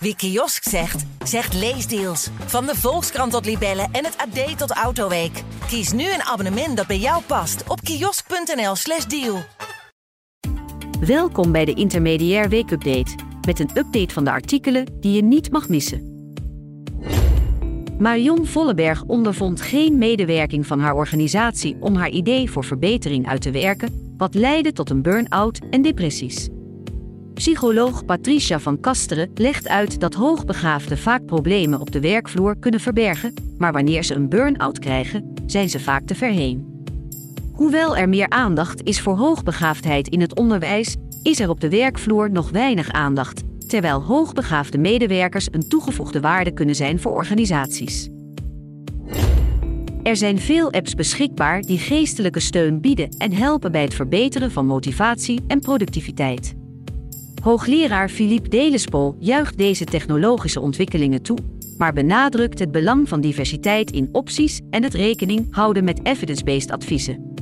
Wie kiosk zegt, zegt leesdeals. Van de Volkskrant tot Libellen en het AD tot Autoweek. Kies nu een abonnement dat bij jou past op kiosk.nl/slash deal. Welkom bij de Intermediair Weekupdate. Met een update van de artikelen die je niet mag missen. Marion Volleberg ondervond geen medewerking van haar organisatie om haar idee voor verbetering uit te werken, wat leidde tot een burn-out en depressies. Psycholoog Patricia van Kasteren legt uit dat hoogbegaafden vaak problemen op de werkvloer kunnen verbergen, maar wanneer ze een burn-out krijgen, zijn ze vaak te ver heen. Hoewel er meer aandacht is voor hoogbegaafdheid in het onderwijs, is er op de werkvloer nog weinig aandacht, terwijl hoogbegaafde medewerkers een toegevoegde waarde kunnen zijn voor organisaties. Er zijn veel apps beschikbaar die geestelijke steun bieden en helpen bij het verbeteren van motivatie en productiviteit. Hoogleraar Philippe Delespol juicht deze technologische ontwikkelingen toe, maar benadrukt het belang van diversiteit in opties en het rekening houden met evidence-based adviezen.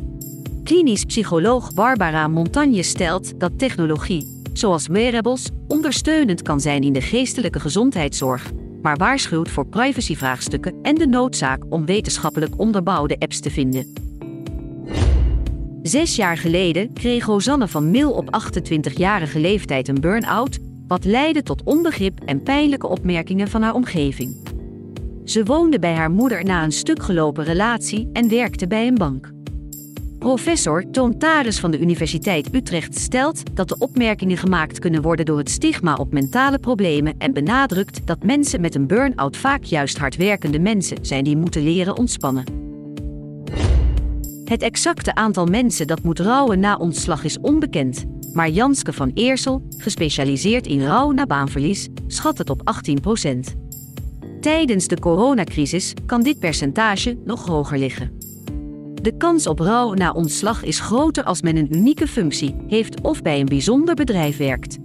Klinisch psycholoog Barbara Montagne stelt dat technologie, zoals wearables, ondersteunend kan zijn in de geestelijke gezondheidszorg, maar waarschuwt voor privacyvraagstukken en de noodzaak om wetenschappelijk onderbouwde apps te vinden. Zes jaar geleden kreeg Rosanne van Mil op 28-jarige leeftijd een burn-out, wat leidde tot onbegrip en pijnlijke opmerkingen van haar omgeving. Ze woonde bij haar moeder na een stuk gelopen relatie en werkte bij een bank. Professor Toon Taris van de Universiteit Utrecht stelt dat de opmerkingen gemaakt kunnen worden door het stigma op mentale problemen en benadrukt dat mensen met een burn-out vaak juist hardwerkende mensen zijn die moeten leren ontspannen. Het exacte aantal mensen dat moet rouwen na ontslag is onbekend, maar Janske van Eersel, gespecialiseerd in rouw na baanverlies, schat het op 18% Tijdens de coronacrisis kan dit percentage nog hoger liggen. De kans op rouw na ontslag is groter als men een unieke functie heeft of bij een bijzonder bedrijf werkt.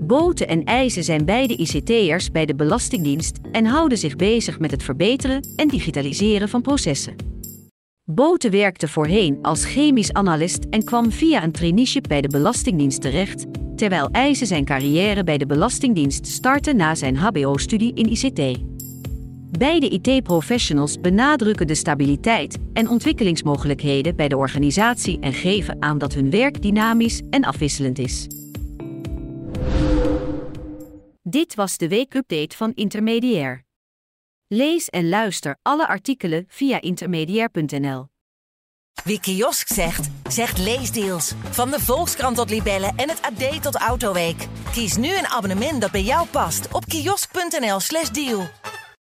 Boten en eisen zijn beide ICT'ers bij de Belastingdienst en houden zich bezig met het verbeteren en digitaliseren van processen. Boten werkte voorheen als chemisch analist en kwam via een traineeship bij de Belastingdienst terecht, terwijl IJzen zijn carrière bij de Belastingdienst startte na zijn HBO-studie in ICT. Beide IT-professionals benadrukken de stabiliteit en ontwikkelingsmogelijkheden bij de organisatie en geven aan dat hun werk dynamisch en afwisselend is. Dit was de weekupdate van Intermediair. Lees en luister alle artikelen via intermediair.nl. Wie kiosk zegt, zegt leesdeals. Van de Volkskrant tot Libellen en het AD tot Autoweek. Kies nu een abonnement dat bij jou past op kiosk.nl/slash deal.